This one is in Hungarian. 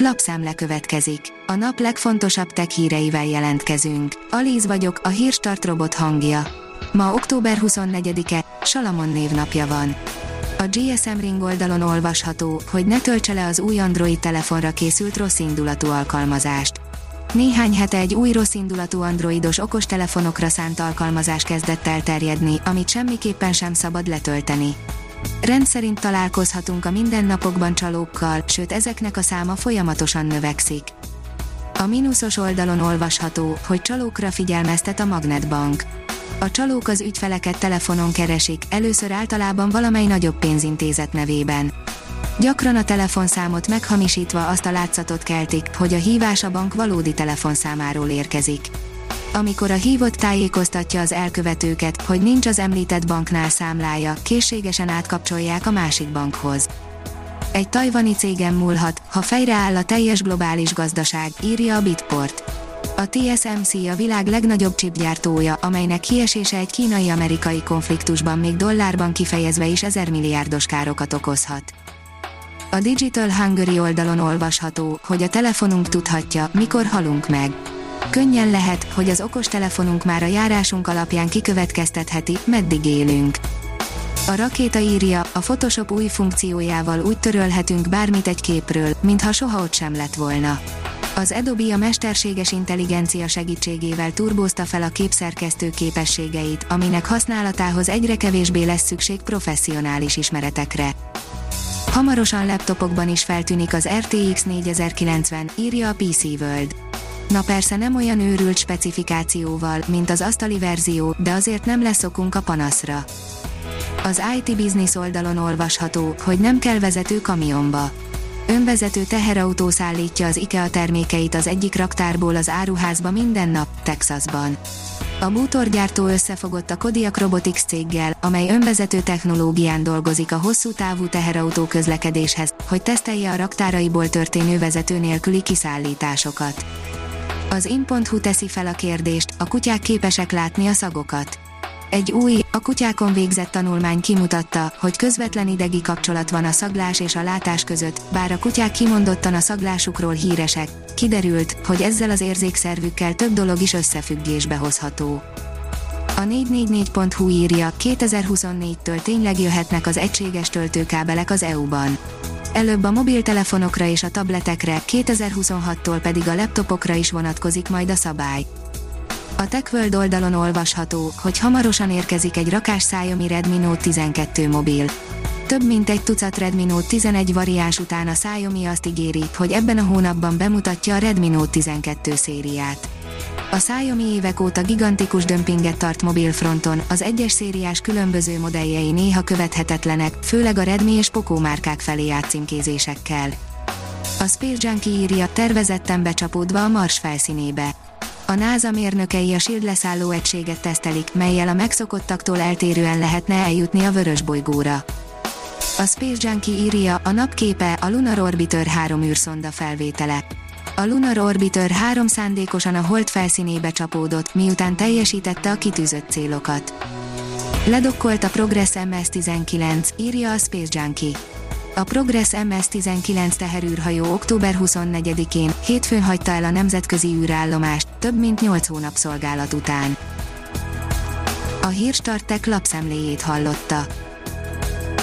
Lapszemle következik. A nap legfontosabb tech híreivel jelentkezünk. Alíz vagyok, a hírstart robot hangja. Ma október 24-e, Salamon névnapja van. A GSM Ring oldalon olvasható, hogy ne töltse le az új Android telefonra készült rossz indulatú alkalmazást. Néhány hete egy új rossz indulatú androidos okostelefonokra szánt alkalmazás kezdett el terjedni, amit semmiképpen sem szabad letölteni. Rendszerint találkozhatunk a mindennapokban csalókkal, sőt ezeknek a száma folyamatosan növekszik. A mínuszos oldalon olvasható, hogy csalókra figyelmeztet a Magnetbank. A csalók az ügyfeleket telefonon keresik, először általában valamely nagyobb pénzintézet nevében. Gyakran a telefonszámot meghamisítva azt a látszatot keltik, hogy a hívás a bank valódi telefonszámáról érkezik. Amikor a hívott tájékoztatja az elkövetőket, hogy nincs az említett banknál számlája, készségesen átkapcsolják a másik bankhoz. Egy tajvani cégem múlhat, ha fejreáll a teljes globális gazdaság, írja a Bitport. A TSMC a világ legnagyobb chipgyártója, amelynek kiesése egy kínai-amerikai konfliktusban még dollárban kifejezve is ezer milliárdos károkat okozhat. A Digital Hungary oldalon olvasható, hogy a telefonunk tudhatja, mikor halunk meg. Könnyen lehet, hogy az okostelefonunk már a járásunk alapján kikövetkeztetheti, meddig élünk. A rakéta írja, a Photoshop új funkciójával úgy törölhetünk bármit egy képről, mintha soha ott sem lett volna. Az Adobe a mesterséges intelligencia segítségével turbózta fel a képszerkesztő képességeit, aminek használatához egyre kevésbé lesz szükség professzionális ismeretekre. Hamarosan laptopokban is feltűnik az RTX 4090, írja a PC World. Na persze nem olyan őrült specifikációval, mint az asztali verzió, de azért nem lesz okunk a panaszra. Az IT Business oldalon olvasható, hogy nem kell vezető kamionba. Önvezető teherautó szállítja az IKEA termékeit az egyik raktárból az áruházba minden nap, Texasban. A bútorgyártó összefogott a Kodiak Robotics céggel, amely önvezető technológián dolgozik a hosszú távú teherautó közlekedéshez, hogy tesztelje a raktáraiból történő vezető nélküli kiszállításokat. Az in.hu teszi fel a kérdést, a kutyák képesek látni a szagokat. Egy új, a kutyákon végzett tanulmány kimutatta, hogy közvetlen idegi kapcsolat van a szaglás és a látás között, bár a kutyák kimondottan a szaglásukról híresek, kiderült, hogy ezzel az érzékszervükkel több dolog is összefüggésbe hozható. A 444.hu írja, 2024-től tényleg jöhetnek az egységes töltőkábelek az EU-ban. Előbb a mobiltelefonokra és a tabletekre, 2026-tól pedig a laptopokra is vonatkozik majd a szabály. A TechWorld oldalon olvasható, hogy hamarosan érkezik egy rakás Xiaomi Redmi Note 12 mobil. Több mint egy tucat Redmi Note 11 variáns után a Xiaomi azt ígéri, hogy ebben a hónapban bemutatja a Redmi Note 12 szériát. A Xiaomi évek óta gigantikus dömpinget tart mobilfronton, az egyes szériás különböző modelljei néha követhetetlenek, főleg a Redmi és Poco márkák felé átcímkézésekkel. A Space Junkie írja tervezetten becsapódva a Mars felszínébe. A NASA mérnökei a SHIELD leszálló egységet tesztelik, melyel a megszokottaktól eltérően lehetne eljutni a vörös bolygóra. A Space Junkie írja, a napképe a Lunar Orbiter 3 űrszonda felvétele. A Lunar Orbiter 3 szándékosan a hold felszínébe csapódott, miután teljesítette a kitűzött célokat. Ledokkolt a Progress MS-19, írja a Space Junkie. A Progress MS-19 teherűrhajó október 24-én, hétfőn hagyta el a nemzetközi űrállomást, több mint 8 hónap szolgálat után. A Hírstartek lapszemléjét hallotta.